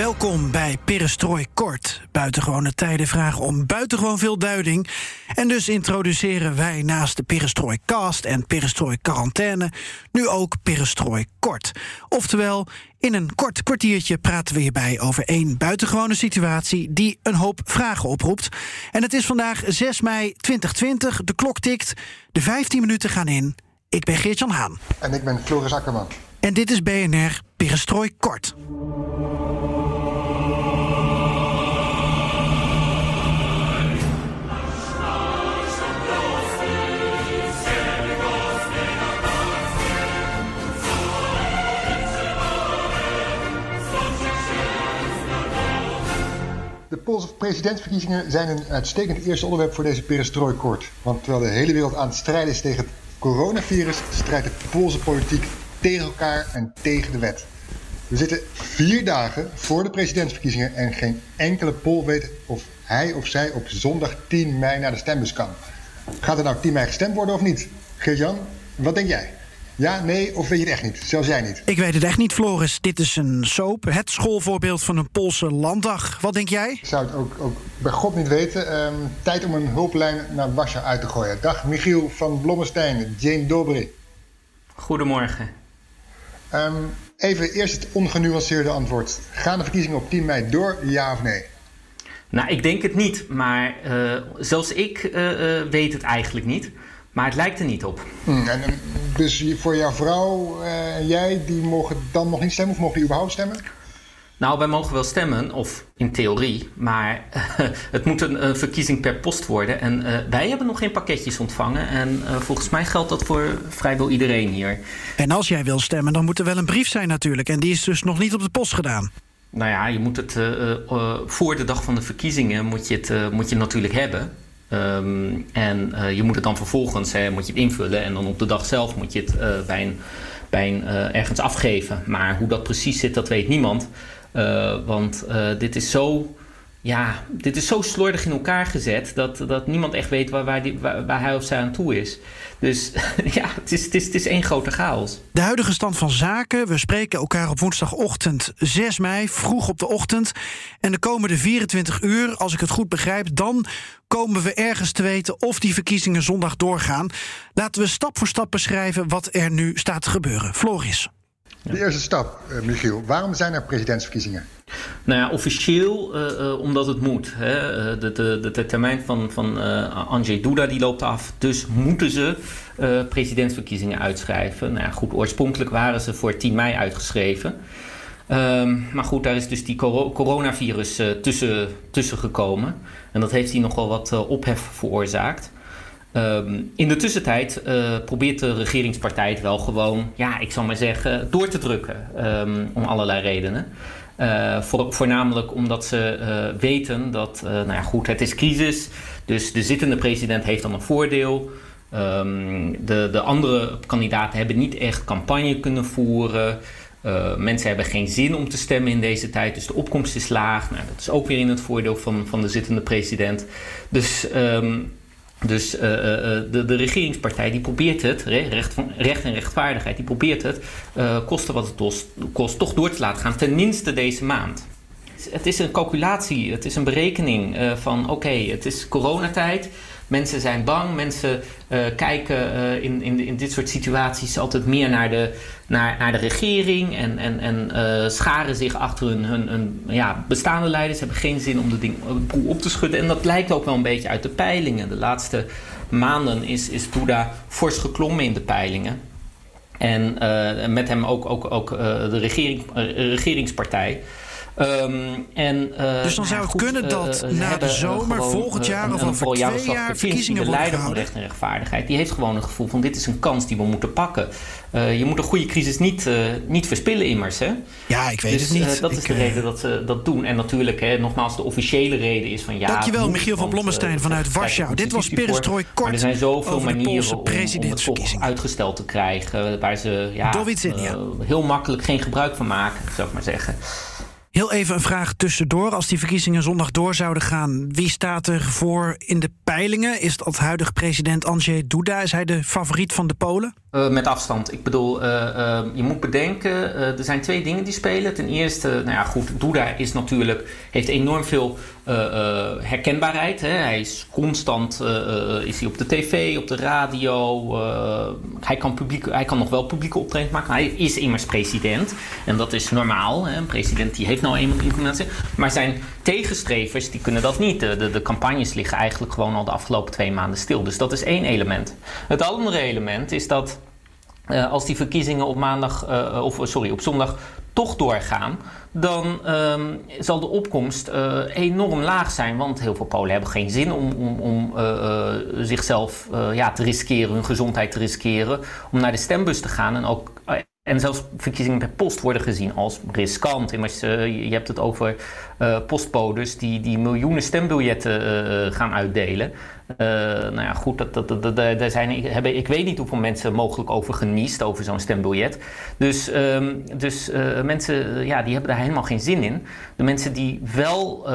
Welkom bij Perestrooi Kort. Buitengewone tijden vragen om buitengewoon veel duiding. En dus introduceren wij naast de Perestrooi Cast en Perestrooi Quarantaine nu ook Perestrooi Kort. Oftewel, in een kort kwartiertje praten we hierbij over één buitengewone situatie die een hoop vragen oproept. En het is vandaag 6 mei 2020. De klok tikt. De 15 minuten gaan in. Ik ben Geert-Jan Haan. En ik ben Floris Akkerman. En dit is BNR Perestrooi Kort. De Poolse presidentsverkiezingen zijn een uitstekend eerste onderwerp voor deze perestrooikort. Want terwijl de hele wereld aan het strijden is tegen het coronavirus, strijdt de Poolse politiek tegen elkaar en tegen de wet. We zitten vier dagen voor de presidentsverkiezingen en geen enkele Pool weet of hij of zij op zondag 10 mei naar de stembus kan. Gaat er nou 10 mei gestemd worden of niet? Geert-Jan, wat denk jij? Ja, nee, of weet je het echt niet? Zelfs jij niet. Ik weet het echt niet, Floris. Dit is een soap, het schoolvoorbeeld van een Poolse landdag. Wat denk jij? Ik zou het ook, ook bij God niet weten. Ehm, tijd om een hulplijn naar Warschau uit te gooien. Dag Michiel van Blommestein, Jane Dobry. Goedemorgen. Ehm, even eerst het ongenuanceerde antwoord. Gaan de verkiezingen op 10 mei door, ja of nee? Nou, ik denk het niet, maar uh, zelfs ik uh, uh, weet het eigenlijk niet. Maar het lijkt er niet op. Hmm, en, dus voor jouw vrouw en jij, die mogen dan nog niet stemmen of mogen die überhaupt stemmen? Nou, wij mogen wel stemmen, of in theorie, maar het moet een, een, verkiezing per post worden. En uh, wij hebben nog geen pakketjes ontvangen. En uh, volgens mij geldt dat voor vrijwel iedereen hier. En als jij wil stemmen, dan moet er wel een brief zijn natuurlijk. En die is dus nog niet op de post gedaan. Nou ja, je moet het uh, voor de dag van de verkiezingen moet je het moet je natuurlijk hebben. Um, en uh, je moet het dan vervolgens hè, moet je het invullen en dan op de dag zelf moet je het uh, bij, een, bij een, ergens afgeven. Maar hoe dat precies zit, dat weet niemand. want dit is zo. Ja, dit is zo slordig in elkaar gezet dat, dat niemand echt weet waar, waar, die, waar, waar hij of zij aan toe is. Dus ja, het is, het, is, het is één grote chaos. De huidige stand van zaken. We spreken elkaar op woensdagochtend 6 mei, vroeg op de ochtend. En de komende 24 uur, als ik het goed begrijp, dan komen we ergens te weten of die verkiezingen zondag doorgaan. Laten we stap voor stap beschrijven wat er nu staat te gebeuren. Floris. De eerste stap, uh, Michiel. Waarom zijn er presidentsverkiezingen? Nou ja, officieel uh, uh, omdat het moet. Hè. De, de, de, termijn van, van Andrzej Duda die loopt af. Dus moeten ze presidentsverkiezingen uitschrijven. Nou ja, goed, oorspronkelijk waren ze voor 10 mei uitgeschreven. Um, maar goed, daar is dus die coronavirus tussen, tussen gekomen. En dat heeft hier nogal wat ophef veroorzaakt. Um, in de tussentijd uh, probeert de regeringspartij het wel gewoon, ja, ik zal maar zeggen, door te drukken. Um, om allerlei redenen. Uh, voor, voornamelijk omdat ze uh, weten dat, nou ja, goed, het is crisis. Dus de zittende president heeft dan een voordeel. Um, de, de andere kandidaten hebben niet echt campagne kunnen voeren. mensen hebben geen zin om te stemmen in deze tijd, dus de opkomst is laag. Nou, dat is ook weer in het voordeel van, van de zittende president. Dus dus uh, uh, de, de, regeringspartij die probeert het, recht, van, recht en rechtvaardigheid, die probeert het, uh, koste wat het kost, toch door te laten gaan, tenminste deze maand. Het is een calculatie, het is een berekening van oké, het is coronatijd, mensen zijn bang, mensen kijken in, in, in dit soort situaties altijd meer naar de, naar, naar de regering en, en, en scharen zich achter hun, hun, ja, bestaande leiders, hebben geen zin om de, ding, op te schudden. En dat lijkt ook wel een beetje uit de peilingen. De laatste maanden is, is fors geklommen in de peilingen. En met hem ook, ook, ook de regering, regeringspartij. Ehm, en, uh, dus dan zou het kunnen dat na de zomer volgend jaar of over twee jaar verkiezingen De leider van recht en rechtvaardigheid, die heeft gewoon een gevoel van dit is een kans die we moeten pakken. je moet een goede crisis niet, niet verspillen immers. Hè? Ja, ik weet dus, het niet. dat is de reden dat ze dat doen. En natuurlijk, hè, nogmaals, de officiële reden is van ja... Dankjewel, Michiel van Blommestein vanuit Warschau. Dit was Perestrooi kort Maar er zijn zoveel manieren om, om het toch uitgesteld te krijgen... waar ze ja, heel makkelijk geen gebruik van maken, zou ik maar zeggen. Heel even een vraag tussendoor. Als die verkiezingen zondag door zouden gaan, wie staat er voor in de peilingen? Is dat huidige president Andrzej Duda? Is hij de favoriet van de Polen? Uh, met afstand. Ik bedoel, uh, uh, je moet bedenken, er zijn twee dingen die spelen. Ten eerste, nou ja, goed, Duda is natuurlijk, heeft enorm veel herkenbaarheid. Hè. Hij is constant is hij op de tv, op de radio. hij, kan publiek, hij kan nog wel publieke optredens maken. Hij is immers president. En dat is normaal. Hè. Een president die heeft nou eenmaal informatie. Maar zijn tegenstrevers, die kunnen dat niet. De, campagnes liggen eigenlijk gewoon al de afgelopen twee maanden stil. Dus dat is één element. Het andere element is dat als die verkiezingen op maandag, of sorry, op zondag toch doorgaan, dan um, zal de opkomst uh, enorm laag zijn. Want heel veel Polen hebben geen zin om, om, om zichzelf ja, te riskeren, hun gezondheid te riskeren, om naar de stembus te gaan en ook en zelfs verkiezingen per post worden gezien als riskant. Immers, uh, je hebt het over uh, postbodes die, die miljoenen stembiljetten uh, gaan uitdelen. nou ja, goed, dat, dat, dat, daar zijn, hebben, ik weet niet hoeveel mensen mogelijk over geniest, over zo'n stembiljet. Dus, um, dus mensen ja, die hebben daar helemaal geen zin in. De mensen die wel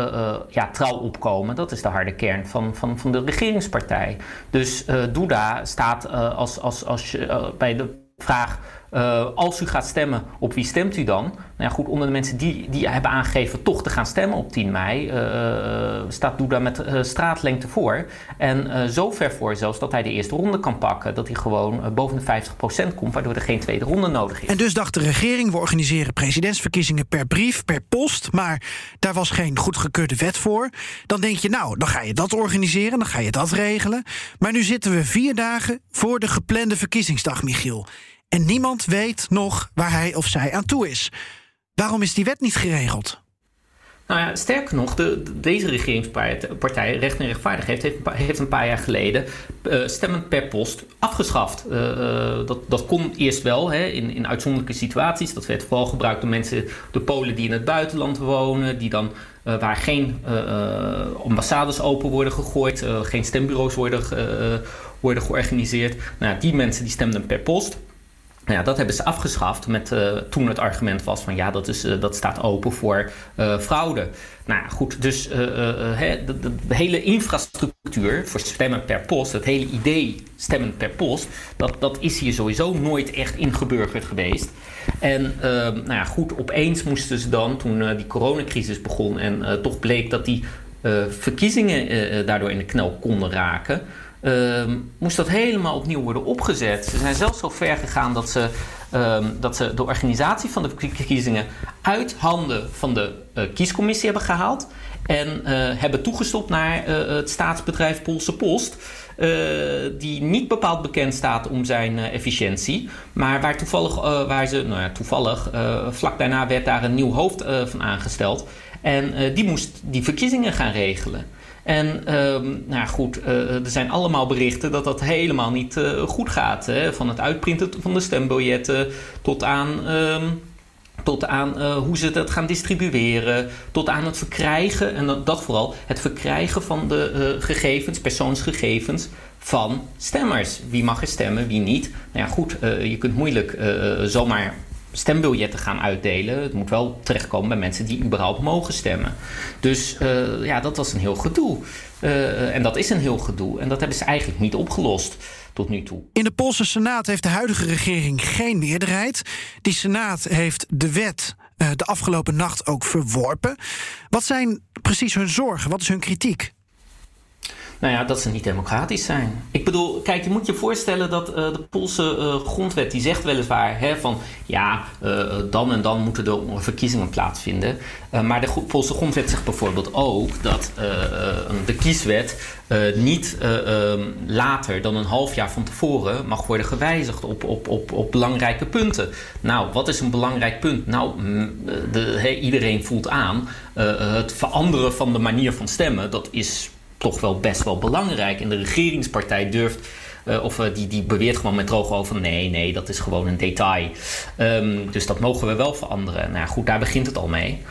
ja, trouw opkomen, dat is de harde kern van, van, van de regeringspartij. Dus Duda staat als, als, als, bij de vraag uh, als u gaat stemmen, op wie stemt u dan? Nou ja, goed, onder de mensen die, die hebben aangegeven toch te gaan stemmen op 10 mei, uh, staat Duda met straatlengte voor. En zo ver voor zelfs dat hij de eerste ronde kan pakken. Dat hij gewoon boven de 50% komt, waardoor er geen tweede ronde nodig is. En dus dacht de regering, we organiseren presidentsverkiezingen per brief, per post. Maar daar was geen goedgekeurde wet voor. Dan denk je, nou, dan ga je dat organiseren, dan ga je dat regelen. Maar nu zitten we vier dagen voor de geplande verkiezingsdag, Michiel. En niemand weet nog waar hij of zij aan toe is. Waarom is die wet niet geregeld? Nou ja, sterker nog, de, deze regeringspartij, Recht en Rechtvaardigheid, heeft, heeft een paar jaar geleden uh, stemmen per post afgeschaft. Uh, dat, dat kon eerst wel hè, in, in uitzonderlijke situaties. Dat werd vooral gebruikt door mensen, de Polen die in het buitenland wonen, die dan waar geen ambassades open worden gegooid, geen stembureaus worden, worden georganiseerd. Nou, die mensen die stemden per post. Nou ja, dat hebben ze afgeschaft met uh, toen het argument was van ja, dat, is, uh, dat staat open voor uh, fraude. Nou goed, dus de, hele infrastructuur voor stemmen per post, het hele idee stemmen per post, dat, dat is hier sowieso nooit echt ingeburgerd geweest. En nou ja, goed, opeens moesten ze dan, toen die coronacrisis begon en toch bleek dat die verkiezingen daardoor in de knel konden raken um, moest dat helemaal opnieuw worden opgezet. Ze zijn zelfs zo ver gegaan dat ze, um, dat ze de organisatie van de verkiezingen uit handen van de uh, kiescommissie hebben gehaald. En uh, hebben toegestopt naar uh, het staatsbedrijf Poolse Post. die niet bepaald bekend staat om zijn efficiëntie. Maar waar toevallig, waar ze, nou ja, toevallig, vlak daarna werd daar een nieuw hoofd van aangesteld. En die moest die verkiezingen gaan regelen. En um, nou goed, uh, er zijn allemaal berichten dat dat helemaal niet uh, goed gaat. Hè? Van het uitprinten van de stembiljetten tot aan. Um, tot aan uh, hoe ze dat gaan distribueren, tot aan het verkrijgen, en dat, dat vooral, het verkrijgen van de gegevens, persoonsgegevens van stemmers. Wie mag er stemmen, wie niet. Nou ja, goed, je kunt moeilijk zomaar stembiljetten gaan uitdelen. Het moet wel terechtkomen bij mensen die überhaupt mogen stemmen. Dus uh, ja, dat was een heel gedoe. Uh, en dat is een heel gedoe. En dat hebben ze eigenlijk niet opgelost tot nu toe. In de Poolse Senaat heeft de huidige regering geen meerderheid. Die Senaat heeft de wet uh, de afgelopen nacht ook verworpen. Wat zijn precies hun zorgen? Wat is hun kritiek? Nou ja, dat ze niet democratisch zijn. Ik bedoel, kijk, je moet je voorstellen dat uh, de Poolse uh, grondwet die zegt weliswaar hè, van ja, uh, dan en dan moeten er verkiezingen plaatsvinden. maar de Poolse grondwet zegt bijvoorbeeld ook dat de kieswet niet um, later dan een half jaar van tevoren mag worden gewijzigd op, op, op, op belangrijke punten. Nou, wat is een belangrijk punt? Nou, de, iedereen voelt aan het veranderen van de manier van stemmen. Dat is toch wel best wel belangrijk. En de regeringspartij durft, uh, of uh, die, die beweert gewoon met droge over: nee, nee, dat is gewoon een detail. Um, dus dat mogen we wel veranderen. Nou goed, daar begint het al mee.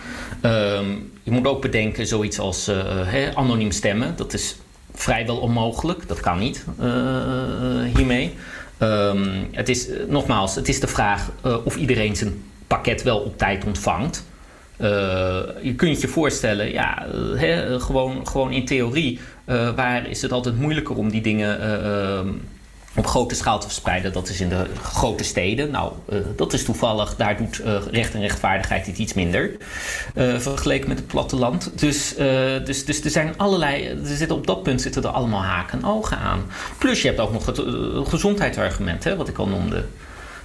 Um, je moet ook bedenken, zoiets als he, anoniem stemmen, dat is vrijwel onmogelijk. Dat kan niet hiermee. Um, het is, nogmaals, het is de vraag of iedereen zijn pakket wel op tijd ontvangt. Uh, je kunt je voorstellen, ja, uh, gewoon, gewoon in theorie, waar is het altijd moeilijker om die dingen op grote schaal te verspreiden? Dat is in de grote steden. Nou, dat is toevallig, daar doet recht en rechtvaardigheid iets minder vergeleken met het platteland. Dus, dus, dus er zijn allerlei, er zitten op dat punt zitten er allemaal haken en ogen aan. Plus je hebt ook nog het gezondheidsargument, hè, wat ik al noemde.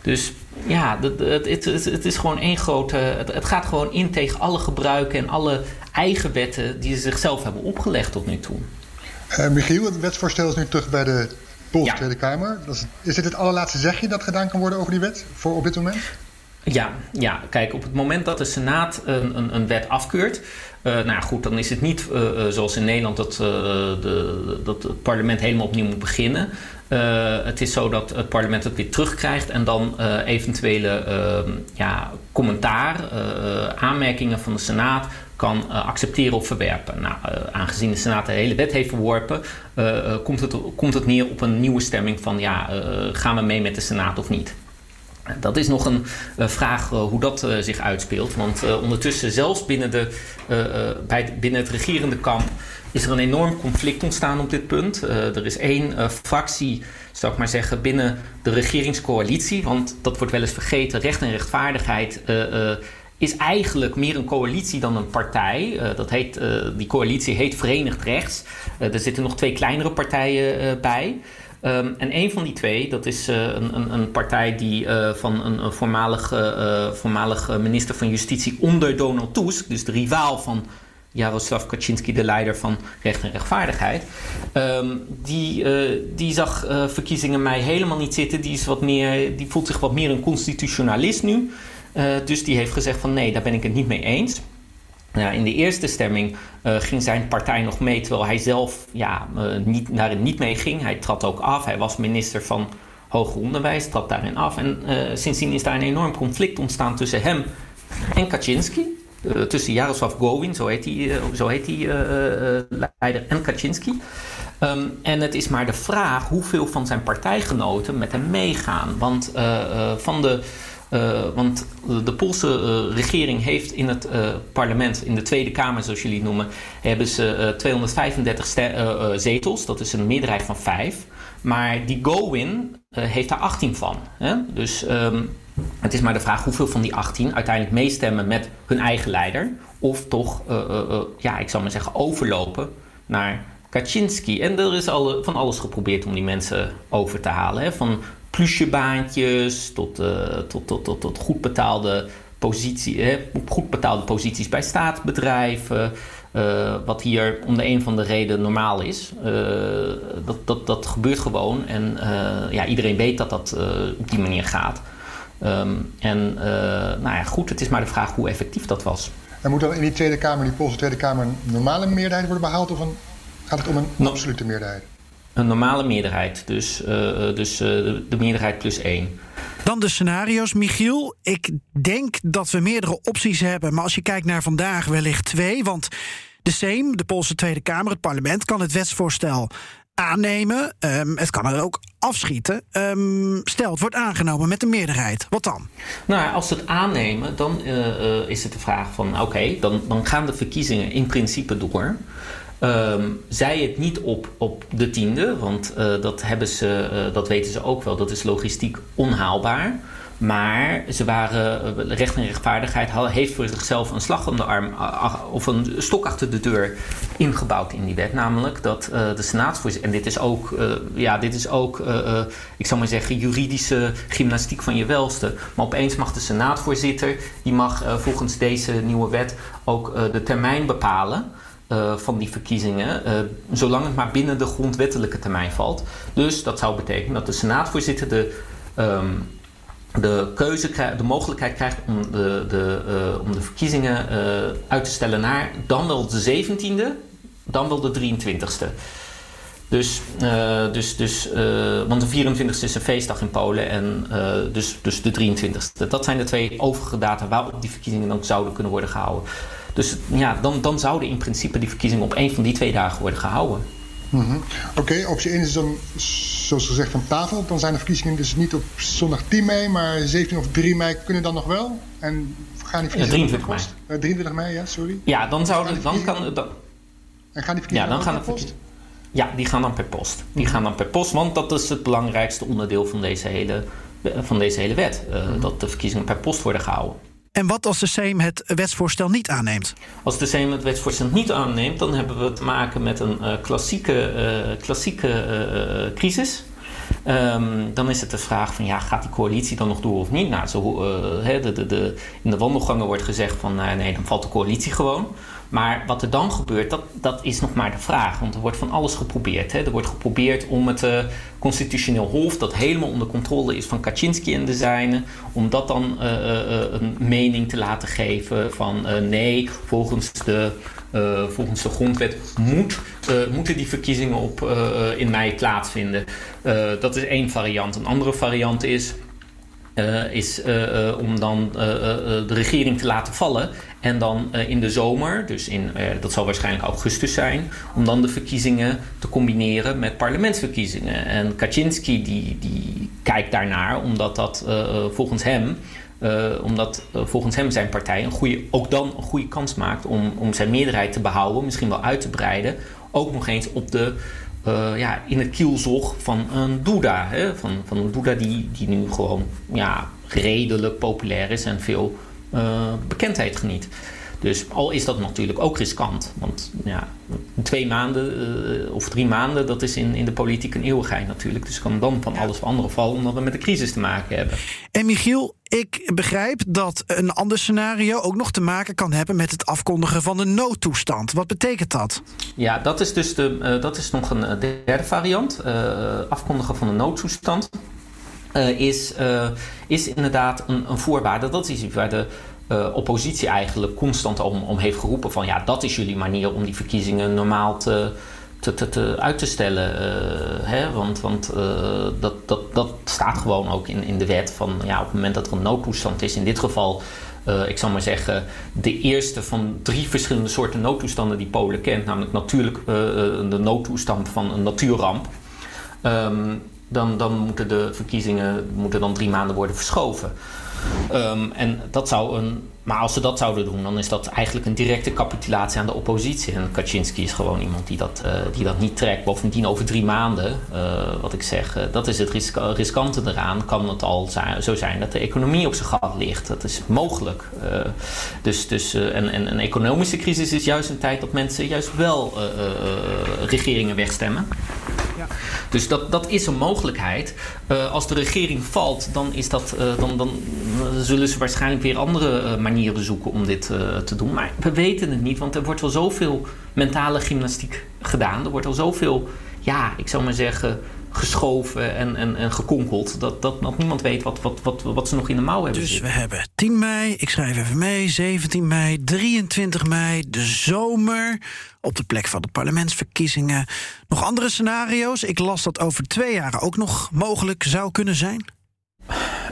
Dus ja, het, het, het, is gewoon één grote. Het, gaat gewoon in tegen alle gebruiken en alle eigen wetten die ze zichzelf hebben opgelegd tot nu toe. Uh, Michiel, het wetsvoorstel is nu terug bij de Poolse Tweede Kamer. is, is dit het allerlaatste zegje dat gedaan kan worden over die wet voor op dit moment? Ja, ja, kijk, op het moment dat de Senaat een, een, een wet afkeurt. Uh, nou goed, dan is het niet uh, zoals in Nederland dat, de, dat het parlement helemaal opnieuw moet beginnen. Het is zo dat het parlement het weer terugkrijgt en dan eventuele uh, ja, commentaar, aanmerkingen van de Senaat kan accepteren of verwerpen. Nou, aangezien de Senaat de hele wet heeft verworpen, komt, het, komt het neer op een nieuwe stemming van ja, gaan we mee met de Senaat of niet. Dat is nog een uh, vraag uh, hoe dat uh, zich uitspeelt. Want ondertussen, zelfs binnen, de, binnen het regerende kamp, is er een enorm conflict ontstaan op dit punt. er is één fractie, zou ik maar zeggen, binnen de regeringscoalitie. Want dat wordt wel eens vergeten. Recht en rechtvaardigheid is eigenlijk meer een coalitie dan een partij. dat heet, die coalitie heet Verenigd Rechts. er zitten nog twee kleinere partijen bij. Um, en een van die twee, dat is uh, een, een, een, partij die uh, van een, een voormalig, uh, voormalig minister van Justitie onder Donald Tusk, dus de rivaal van Jaroslav Kaczynski, de leider van Recht en Rechtvaardigheid, um, die, die zag verkiezingen mij helemaal niet zitten. Die, is wat meer, die voelt zich wat meer een constitutionalist nu. dus die heeft gezegd van nee, daar ben ik het niet mee eens. Ja, in de eerste stemming uh, ging zijn partij nog mee, terwijl hij zelf ja, uh, niet, daarin niet mee ging. Hij trad ook af. Hij was minister van Hoger Onderwijs, trad daarin af. En uh, sindsdien is daar een enorm conflict ontstaan tussen hem en Kaczynski. tussen Jaroslav Gowin, zo heet die, zo heet die leider, en Kaczynski. Um, en het is maar de vraag hoeveel van zijn partijgenoten met hem meegaan. Want van de uh, want de Poolse uh, regering heeft in het uh, parlement, in de Tweede Kamer zoals jullie het noemen, hebben ze 235 zetels. Dat is een meerderheid van vijf. Maar die Go-in heeft daar 18 van. Hè? Dus um, het is maar de vraag hoeveel van die 18 uiteindelijk meestemmen met hun eigen leider. Of toch, ja, ik zou maar zeggen, overlopen naar Kaczynski. En er is al, van alles geprobeerd om die mensen over te halen. Hè? Van plusjebaantjes tot, uh, tot, tot, tot, tot goed betaalde positie, hè, goed betaalde posities bij staatsbedrijven. Uh, wat hier om de een of andere reden normaal is. Uh, dat, dat, dat gebeurt gewoon. En ja, iedereen weet dat dat op die manier gaat. Um, en nou ja, goed, het is maar de vraag hoe effectief dat was. En moet dan in die Tweede Kamer, die Poolse Tweede Kamer, een normale meerderheid worden behaald? Of een, gaat het om een absolute meerderheid? Een normale meerderheid, dus, uh, dus uh, de meerderheid plus één. Dan de scenario's, Michiel. Ik denk dat we meerdere opties hebben, maar als je kijkt naar vandaag wellicht twee. Want de Seem, de Poolse Tweede Kamer, het parlement, kan het wetsvoorstel aannemen. Um, het kan er ook afschieten. Um, stel, het wordt aangenomen met een meerderheid. Wat dan? Nou, als ze het aannemen, dan uh, is het de vraag van... oké, okay, dan, dan gaan de verkiezingen in principe door. Um, zij het niet op, op de tiende, want uh, dat, hebben ze, uh, dat weten ze ook wel, dat is logistiek onhaalbaar. Maar ze waren, recht en rechtvaardigheid heeft voor zichzelf een slag om de arm of een stok achter de deur ingebouwd in die wet. Namelijk dat de senaatsvoorzitter, en dit is ook, ja, dit is ook ik zou maar zeggen, juridische gymnastiek van je welste. Maar opeens mag de senaatvoorzitter, die mag volgens deze nieuwe wet ook de termijn bepalen. Eh, van die verkiezingen, uh, zolang het maar binnen de grondwettelijke termijn valt. Dus dat zou betekenen dat de senaatvoorzitter de, um, de keuze de mogelijkheid krijgt om de, de, uh, om de verkiezingen uit te stellen naar dan wel de 17e, dan wel de 23e. Dus, dus, dus want de 24e is een feestdag in Polen en dus, dus de 23e. Dat zijn de twee overige data waarop die verkiezingen dan zouden kunnen worden gehouden. Dus ja, dan, dan zouden in principe die verkiezingen op één van die twee dagen worden gehouden. Mm Oké, optie 1 is dan, zoals gezegd, van tafel. Dan zijn de verkiezingen dus niet op zondag 10 mei, maar 17 of 3 mei kunnen dan nog wel. En gaan die verkiezingen ja, 23 mei. Uh, 23 mei, ja, sorry. Ja, dan zouden dan kan dan, En gaan die verkiezingen ja, dan gaan per post? Ja, die gaan dan per post. Die gaan dan per post, want dat is het belangrijkste onderdeel van deze hele, van deze hele wet. Uh, mm Dat de verkiezingen per post worden gehouden. En wat als de Seem het wetsvoorstel niet aanneemt? Als de Seem het wetsvoorstel niet aanneemt, dan hebben we te maken met een uh, klassieke, uh, klassieke uh, crisis. Um, dan is het de vraag van ja, gaat die coalitie dan nog door of niet? Nou, zo, de, de, de, in de wandelgangen wordt gezegd van nee, dan valt de coalitie gewoon. Maar wat er dan gebeurt, dat, dat is nog maar de vraag. Want er wordt van alles geprobeerd. Hè. Er wordt geprobeerd om het uh, constitutioneel hof, dat helemaal onder controle is van Kaczynski en de zijnen, om dat dan uh, uh, een mening te laten geven van nee, volgens de, volgens de grondwet moet, moeten die verkiezingen op, in mei plaatsvinden. dat is één variant. Een andere variant is. Is om dan de regering te laten vallen en dan in de zomer, dus in, dat zal waarschijnlijk augustus zijn, om dan de verkiezingen te combineren met parlementsverkiezingen. En Kaczynski die, die kijkt daarnaar, omdat dat volgens hem. omdat volgens hem zijn partij een goede, ook dan een goede kans maakt om, om zijn meerderheid te behouden, misschien wel uit te breiden. Ook nog eens op de, ja, in het kielzog van een Duda. Hè? Van, van een Duda die, die nu gewoon ja, redelijk populair is en veel uh, bekendheid geniet. Dus al is dat natuurlijk ook riskant. Want ja, twee maanden uh, of drie maanden, dat is in, in de politiek een eeuwigheid natuurlijk. Dus kan dan van alles veranderen vallen omdat we met een crisis te maken hebben. En Michiel, ik begrijp dat een ander scenario ook nog te maken kan hebben met het afkondigen van de noodtoestand. Wat betekent dat? Ja, dat is dus de, uh, dat is nog een derde variant. afkondigen van de noodtoestand. Uh, is, uh, is inderdaad een, een, voorwaarde. Dat is iets waar de uh, oppositie eigenlijk constant om, om heeft geroepen: van ja, dat is jullie manier om die verkiezingen normaal te, te, te, uit te stellen. Hè? Want, want dat, dat, dat staat gewoon ook in, in de wet van ja, op het moment dat er een noodtoestand is, in dit geval. ik zal maar zeggen, de eerste van drie verschillende soorten noodtoestanden die Polen kent, namelijk natuurlijk de noodtoestand van een natuurramp. Um, dan, dan moeten de verkiezingen moeten dan drie maanden worden verschoven. Um, en dat zou een, maar als ze dat zouden doen, dan is dat eigenlijk een directe capitulatie aan de oppositie. En Kaczynski is gewoon iemand die dat, uh, die dat niet trekt. Bovendien over drie maanden, uh, wat ik zeg, uh, dat is het risk riskante eraan. Kan het al zo zijn dat de economie op zijn gat ligt. Dat is mogelijk. dus, dus, en, en een economische crisis is juist een tijd dat mensen juist wel regeringen wegstemmen. Dus dat, dat is een mogelijkheid. Uh, als de regering valt, dan, is dat, uh, dan, dan zullen ze waarschijnlijk weer andere manieren zoeken om dit te doen. Maar we weten het niet, want er wordt wel zoveel mentale gymnastiek gedaan. Er wordt al zoveel, ja, ik zou maar zeggen, geschoven en, en, en gekonkeld. Dat, dat, dat niemand weet wat, wat, wat, wat ze nog in de mouw hebben Dus we hebben 10 mei, ik schrijf even mee, 17 mei, 23 mei, de zomer. Op de plek van de parlementsverkiezingen. Nog andere scenario's? Ik las dat over twee jaar ook nog mogelijk zou kunnen zijn.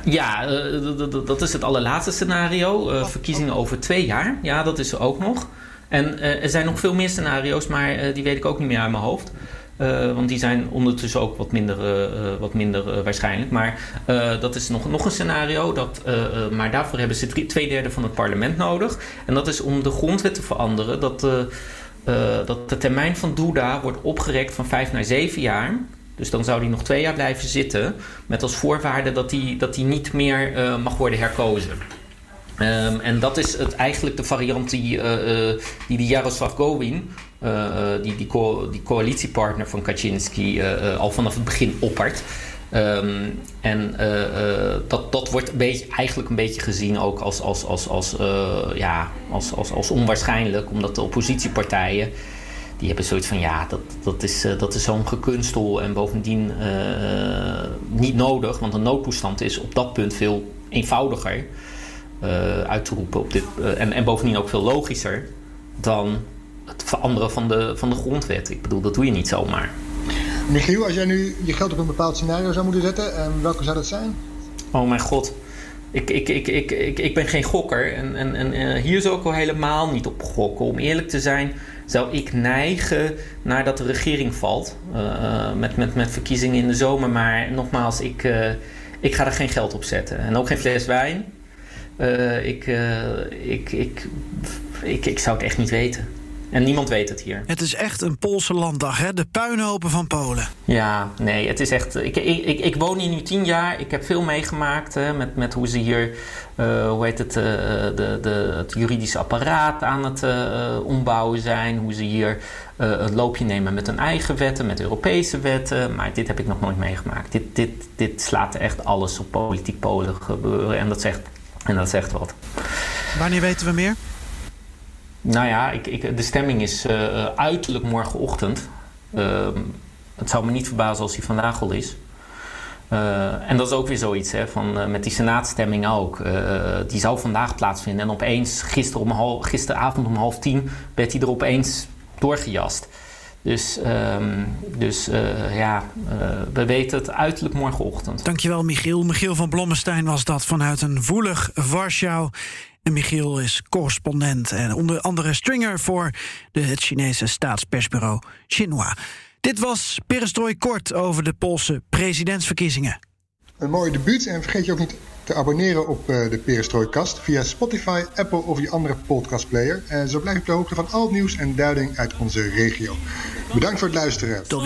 Ja, uh, dat is het allerlaatste scenario. Uh, verkiezingen over twee jaar. Ja, dat is er ook nog. En uh, er zijn nog veel meer scenario's, maar die weet ik ook niet meer uit mijn hoofd. Uh, want die zijn ondertussen ook wat minder, uh, wat minder waarschijnlijk. Maar dat is nog, nog een scenario. Dat, maar daarvoor hebben ze drie, twee derde van het parlement nodig. En dat is om de grondwet te veranderen. Dat, dat de termijn van Duda wordt opgerekt van vijf naar zeven jaar. Dus dan zou hij nog twee jaar blijven zitten. Met als voorwaarde dat hij, dat niet meer mag worden herkozen. Um, en dat is het, eigenlijk de variant die, die, die Jaroslav Gowin, die, die, co die coalitiepartner van Kaczynski, al vanaf het begin oppert. Um, en dat, dat wordt beetje, eigenlijk een beetje gezien ook als, als, als, als, ja, als, als, als onwaarschijnlijk, omdat de oppositiepartijen die hebben zoiets van ja, dat, dat is, dat is zo'n gekunstel en bovendien niet nodig, want een noodtoestand is op dat punt veel eenvoudiger uit te roepen. Op dit, en, en bovendien ook veel logischer dan het veranderen van de, van de grondwet. Ik bedoel, dat doe je niet zomaar. Michiel, als jij nu je geld op een bepaald scenario zou moeten zetten, welke zou dat zijn? Oh mijn god. Ik, ik, ik, ik, ik, ik ben geen gokker en, en, en hier zou ik al helemaal niet op gokken. Om eerlijk te zijn zou ik neigen naar dat de regering valt. Uh, met, met, met verkiezingen in de zomer. Maar nogmaals, ik, uh, ik ga er geen geld op zetten. En ook geen fles wijn. Uh, ik, ik, ik, ik, ik zou het echt niet weten. En niemand weet het hier. Het is echt een Poolse landdag, hè? De puinhopen van Polen. Ja, nee, het is echt. Ik, ik, ik, ik woon hier nu tien jaar. Ik heb veel meegemaakt hè, met, met hoe ze hier, uh, hoe heet het, uh, de, de, het juridische apparaat aan het uh, ombouwen zijn. Hoe ze hier het loopje nemen met hun eigen wetten, met Europese wetten. Maar dit heb ik nog nooit meegemaakt. Dit, dit, dit slaat echt alles op politiek Polen gebeuren. En dat zegt, en dat zegt wat. Wanneer weten we meer? Nou ja, ik, ik, de stemming is uh, uiterlijk morgenochtend. Uh, het zou me niet verbazen als die vandaag al is. Uh, en dat is ook weer zoiets, hè, van, met die senaatstemming ook. die zou vandaag plaatsvinden. En opeens, gister om half, gisteravond om half tien, werd hij er opeens doorgejast. Dus, um, dus ja, we weten het uiterlijk morgenochtend. Dankjewel, Michiel. Michiel van Blommestein was dat vanuit een woelig Warschau. En Michiel is correspondent en onder andere stringer voor de, het Chinese staatspersbureau Xinhua. Dit was Perestrooi Kort over de Poolse presidentsverkiezingen. Een mooi debuut en vergeet je ook niet te abonneren op uh, de Perestrooikast via Spotify, Apple of je andere podcastplayer. En zo blijf je op de hoogte van al het nieuws en duiding uit onze regio. Bedankt voor het luisteren. Tot. Ook